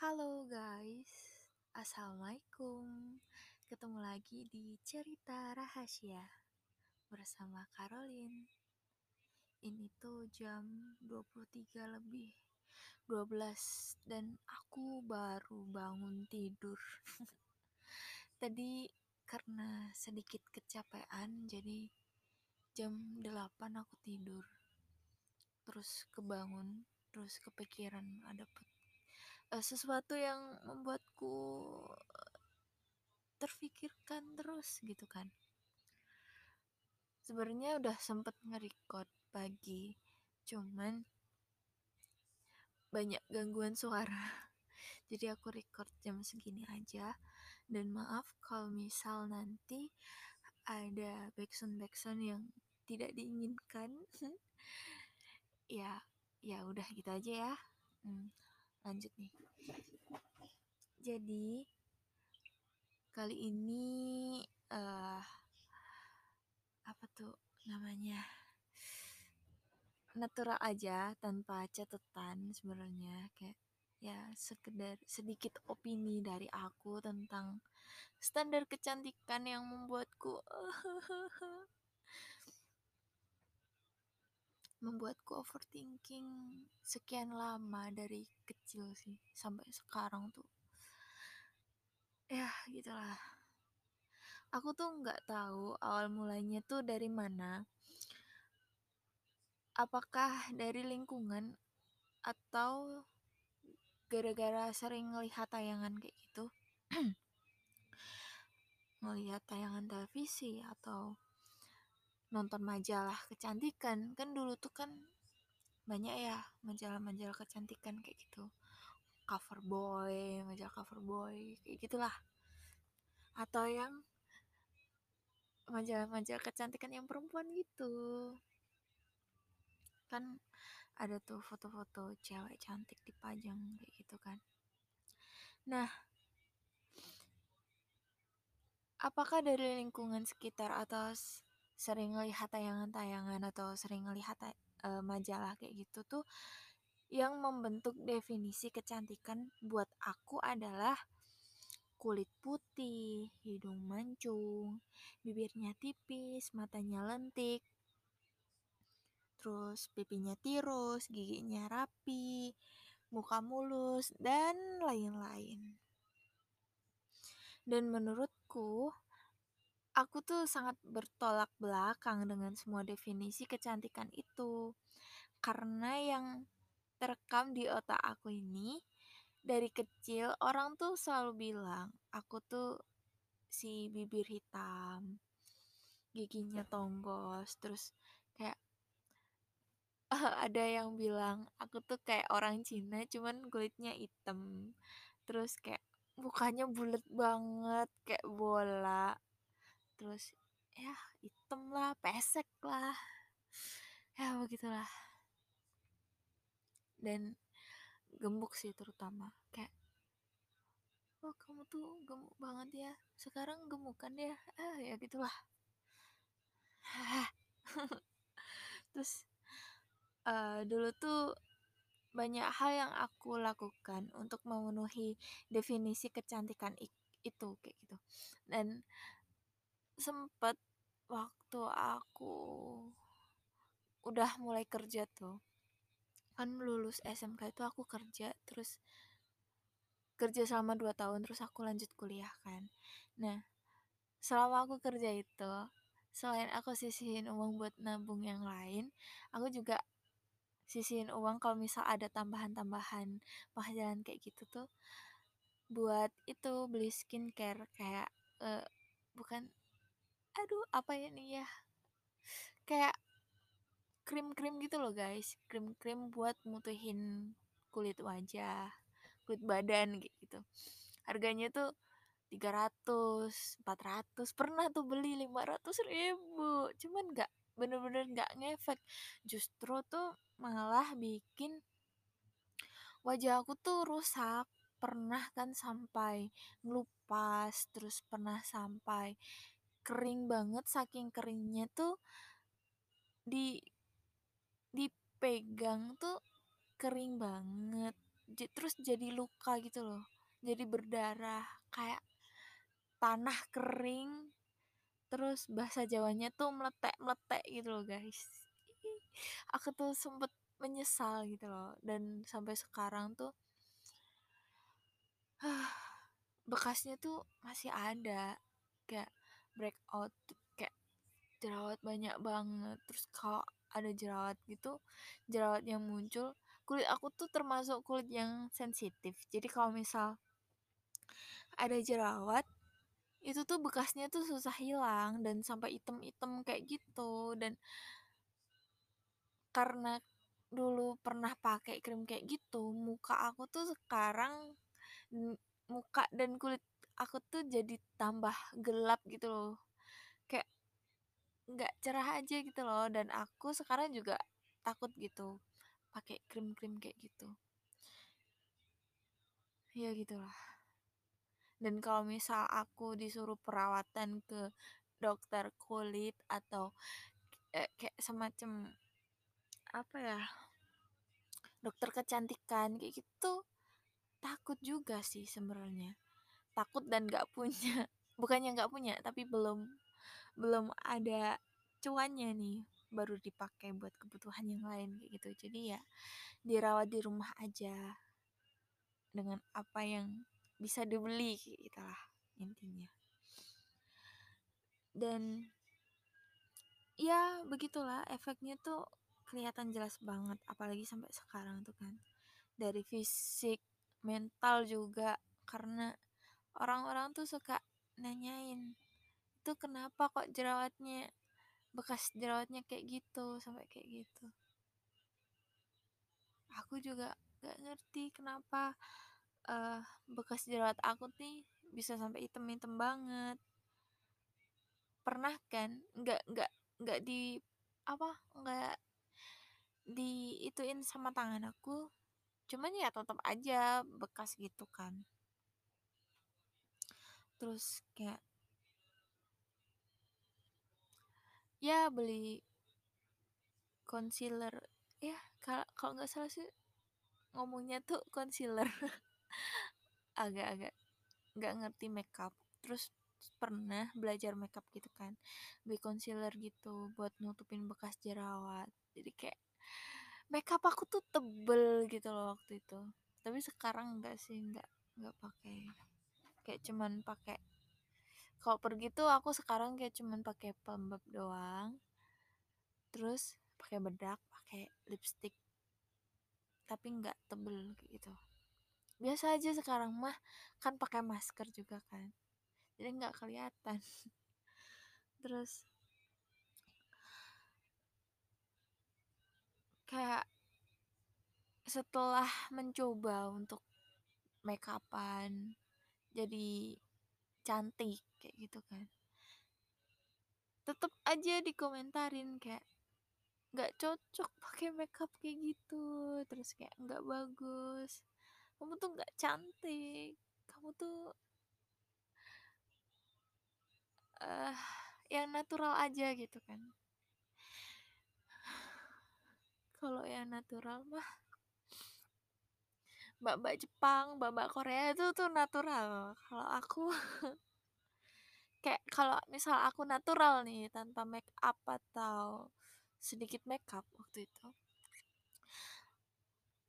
Halo guys, Assalamualaikum. Ketemu lagi di Cerita Rahasia Bersama Caroline Ini tuh jam 23 lebih 12 Dan aku baru bangun tidur. Tadi karena sedikit kecapean Jadi jam 8 aku tidur. Terus kebangun Terus kepikiran ada uh, sesuatu yang membuatku terfikirkan terus gitu kan. Sebenarnya udah sempet nge-record pagi cuman banyak gangguan suara. Jadi aku record jam segini aja. Dan maaf kalau misal nanti ada backsound backsound yang tidak diinginkan. Ya ya udah gitu aja ya. Hmm, lanjut nih. Jadi kali ini uh, apa tuh namanya? Natural aja tanpa catatan sebenarnya. Kayak ya sekedar sedikit opini dari aku tentang standar kecantikan yang membuatku membuatku overthinking sekian lama dari kecil sih sampai sekarang tuh. Ya gitulah. Aku tuh nggak tahu awal mulanya tuh dari mana. Apakah dari lingkungan atau gara-gara sering ngelihat tayangan kayak gitu? Ngelihat tayangan televisi atau nonton majalah kecantikan. Kan dulu tuh kan banyak ya majalah-majalah kecantikan kayak gitu. Cover boy majalah cover boy kayak gitulah. Atau yang majalah-majalah kecantikan yang perempuan gitu. Kan ada tuh foto-foto cewek cantik dipajang kayak gitu kan. Nah apakah dari lingkungan sekitar atau sering ngelihat tayangan-tayangan atau sering ngelihat uh, majalah kayak gitu tuh yang membentuk definisi kecantikan buat aku adalah kulit putih, hidung mancung, bibirnya tipis, matanya lentik, terus pipinya tirus, giginya rapi, muka mulus, dan lain-lain. Dan menurutku, aku tuh sangat bertolak belakang dengan semua definisi kecantikan itu. Karena yang terekam di otak aku ini dari kecil orang tuh selalu bilang aku tuh si bibir hitam, giginya tonggos, terus kayak ada yang bilang aku tuh kayak orang Cina cuman kulitnya hitam. Terus kayak mukanya bulat banget kayak bola terus ya hitam lah pesek lah. Ya begitulah. Dan gemuk sih terutama kayak oh kamu tuh gemuk banget ya sekarang gemuk kan ya. Ah ya gitulah. Terus uh, dulu tuh banyak hal yang aku lakukan untuk memenuhi definisi kecantikan itu kayak gitu. Dan sempet waktu aku udah mulai kerja tuh. Kan lulus SMK itu aku kerja terus kerja selama 2 tahun terus aku lanjut kuliah kan. Nah selama aku kerja itu selain aku sisihin uang buat nabung yang lain aku juga sisihin uang kalau misal ada tambahan-tambahan penghasilan kayak gitu tuh buat itu beli skincare kayak uh, bukan aduh apa ya nih ya? Kayak krim-krim gitu loh guys. Krim-krim buat mutuhin kulit wajah kulit badan gitu. Harganya tuh 300 400 pernah tuh beli 500 ribu. Cuman nggak bener-bener nggak ngefek. Justru tuh malah bikin wajah aku tuh rusak. Pernah kan sampai ngelupas terus pernah sampai kering banget saking keringnya tuh di dipegang tuh kering banget. Terus jadi luka gitu loh jadi berdarah kayak tanah kering terus bahasa Jawanya tuh meletek-meletek gitu loh guys. Aku tuh sempet menyesal gitu loh dan sampai sekarang tuh bekasnya tuh masih ada kayak breakout kayak jerawat banyak banget. Terus kalau ada jerawat gitu jerawat yang muncul kulit aku tuh termasuk kulit yang sensitif. Jadi kalau misal ada jerawat itu tuh bekasnya tuh susah hilang dan sampai item-item kayak gitu. Dan karena dulu pernah pakai krim kayak gitu muka aku tuh sekarang muka dan kulit aku tuh jadi tambah gelap gitu loh. Kayak nggak cerah aja gitu loh dan aku sekarang juga takut gitu pakai krim-krim kayak gitu. Ya gitulah dan kalau misal aku disuruh perawatan ke dokter kulit atau eh, kayak semacam apa ya dokter kecantikan kayak gitu takut juga sih sebenarnya takut dan nggak punya bukannya nggak punya tapi belum belum ada cuannya nih baru dipakai buat kebutuhan yang lain kayak gitu. Jadi ya dirawat di rumah aja dengan apa yang bisa dibeli gitu lah intinya. Dan ya begitulah efeknya tuh kelihatan jelas banget apalagi sampai sekarang tuh kan. Dari fisik mental juga karena orang-orang tuh suka nanyain itu kenapa kok jerawatnya bekas jerawatnya kayak gitu sampai kayak gitu? Aku juga gak ngerti kenapa uh, bekas jerawat aku nih bisa sampai hitam-hitam banget. Pernah kan nggak nggak nggak di apa nggak di ituin sama tangan aku cuman ya tetap aja bekas gitu kan terus kayak ya beli concealer. Ya kalau kalau nggak salah sih ngomongnya tuh concealer. Agak-agak nggak ngerti makeup. Terus pernah belajar makeup gitu kan beli concealer gitu buat nutupin bekas jerawat. Jadi kayak makeup aku tuh tebel gitu loh waktu itu. Tapi sekarang enggak sih enggak enggak pakai kayak cuman pakai kalau pergi tuh aku sekarang kayak cuman pakai pelembab doang terus pakai bedak pakai lipstick tapi nggak tebel gitu. Biasa aja sekarang mah kan pakai masker juga kan jadi nggak kelihatan. Terus kayak setelah mencoba untuk make upan jadi cantik kayak gitu kan. Tetep aja dikomentarin kayak nggak cocok pakai makeup kayak gitu terus kayak nggak bagus kamu tuh nggak cantik kamu tuh uh, yang natural aja gitu kan. Kalau yang natural mah mbak-mbak Jepang, mbak-mbak Korea itu tuh natural. Kalau aku kayak kalau misal aku natural nih tanpa make up atau sedikit make up waktu itu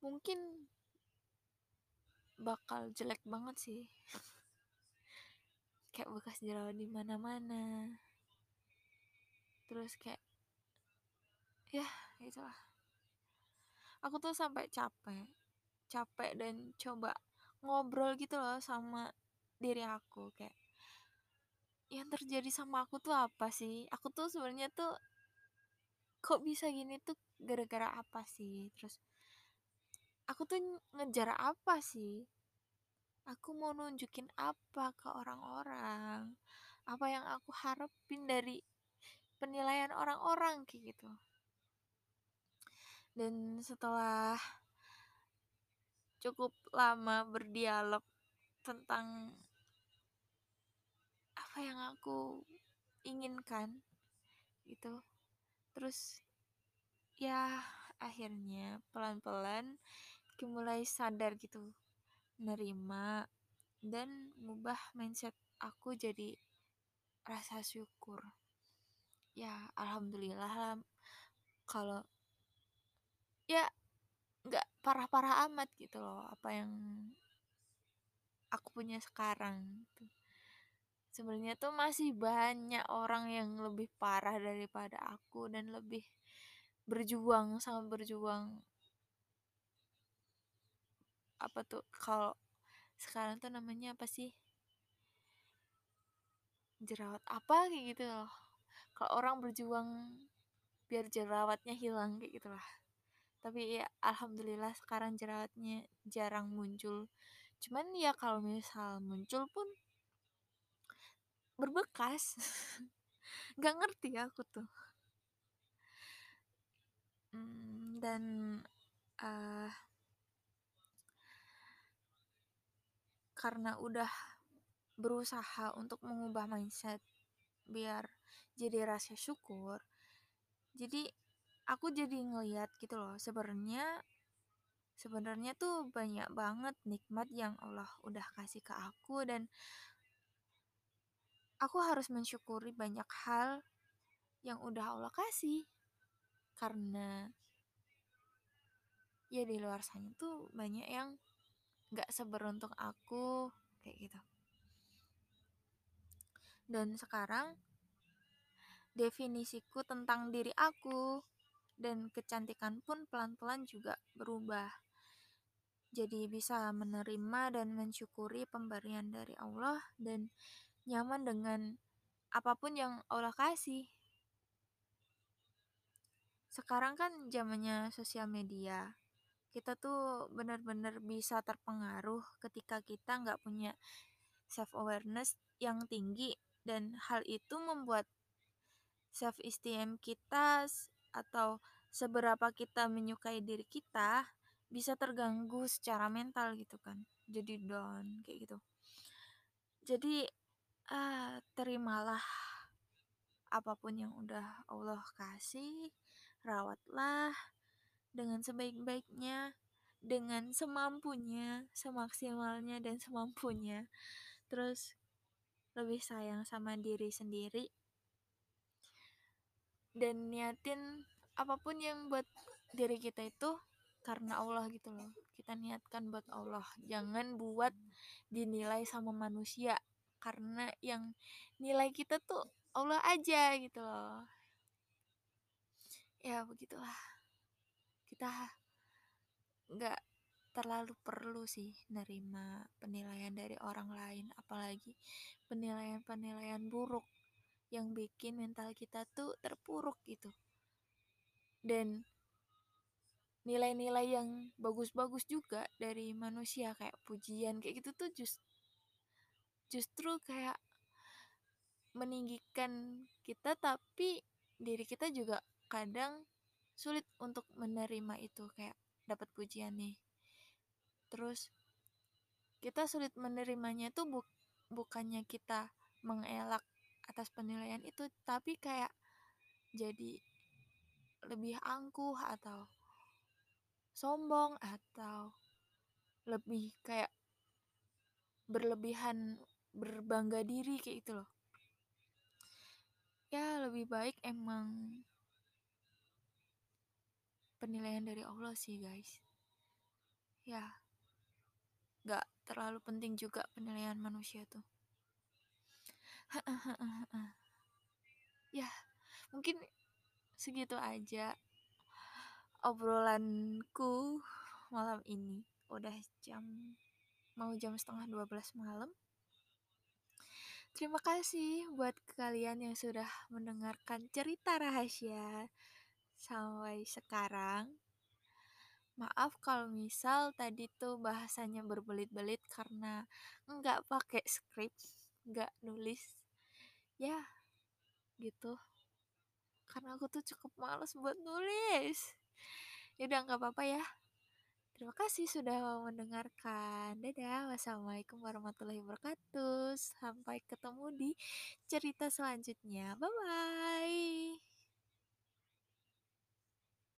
mungkin bakal jelek banget sih. Kayak bekas jerawat di mana-mana. Terus kayak ya itulah. Aku tuh sampai capek capek dan coba ngobrol gitu loh sama diri aku kayak yang terjadi sama aku tuh apa sih? Aku tuh sebenarnya tuh kok bisa gini tuh gara-gara apa sih? Terus aku tuh ngejar apa sih? Aku mau nunjukin apa ke orang-orang? Apa yang aku harapin dari penilaian orang-orang? Kayak gitu. Dan setelah cukup lama berdialog tentang apa yang aku inginkan gitu. Terus ya akhirnya pelan-pelan kayak mulai sadar gitu nerima dan ngubah mindset aku jadi rasa syukur. Ya alhamdulillah lah kalau ya nggak parah-parah amat gitu loh apa yang aku punya sekarang gitu. sebenarnya tuh masih banyak orang yang lebih parah daripada aku dan lebih berjuang sangat berjuang. Apa tuh kalau sekarang tuh namanya apa sih? Jerawat apa kayak gitu loh. Kalau orang berjuang biar jerawatnya hilang kayak gitulah tapi ya alhamdulillah sekarang jerawatnya jarang muncul. Cuman ya kalau misal muncul pun berbekas. Nggak ngerti aku tuh. Hmm, dan uh, karena udah berusaha untuk mengubah mindset biar jadi rasa syukur jadi aku jadi ngeliat gitu loh sebenarnya sebenarnya tuh banyak banget nikmat yang Allah udah kasih ke aku dan aku harus mensyukuri banyak hal yang udah Allah kasih. Karena ya di luar sana tuh banyak yang gak seberuntung aku kayak gitu. Dan sekarang definisiku tentang diri aku dan kecantikan pun pelan-pelan juga berubah. Jadi bisa menerima dan mensyukuri pemberian dari Allah dan nyaman dengan apa pun yang Allah kasih. Sekarang kan zamannya sosial media. Kita tuh benar-benar bisa terpengaruh ketika kita nggak punya self awareness yang tinggi dan hal itu membuat self esteem kita atau seberapa kita menyukai diri kita bisa terganggu secara mental gitu kan jadi down kayak gitu. Jadi ah terimalah apa pun yang udah Allah kasih rawatlah dengan sebaik-baiknya dengan semampunya semaksimalnya dan semampunya. Terus lebih sayang sama diri sendiri dan niatin apa pun yang buat diri kita itu karena Allah gitu loh. Kita niatkan buat Allah. Jangan buat dinilai sama manusia karena yang nilai kita tuh Allah aja gitu loh. Ya begitulah. Kita nggak terlalu perlu sih nerima penilaian dari orang lain apalagi penilaian-penilaian buruk yang bikin mental kita tuh terpuruk gitu. Dan nilai-nilai yang bagus-bagus juga dari manusia kayak pujian kayak gitu tuh just, justru kayak meninggikan kita tapi diri kita juga kadang sulit untuk menerima itu kayak dapat pujian nih. Terus kita sulit menerimanya tuh bu bukannya kita mengelak atas penilaian itu tapi kayak jadi lebih angkuh atau sombong atau lebih kayak berlebihan berbangga diri kayak gitu loh. Ya lebih baik emang penilaian dari Allah sih guys. Ya gak terlalu penting juga penilaian manusia tuh ya mungkin segitu aja obrolanku malam ini. Udah jam mau jam setengah 12 malam. Terima kasih buat kalian yang sudah mendengarkan cerita rahasia sampai sekarang. Maaf kalau misal tadi tuh bahasanya berbelit-belit karena nggak pakai skrip nggak nulis ya gitu. Karena aku tuh cukup males buat nulis. Ya udah nggak apa-apa ya. Terima kasih sudah mendengarkan. Dadah. Wassalamualaikum warahmatullahi wabarakatuh. Sampai ketemu di cerita selanjutnya. Bye bye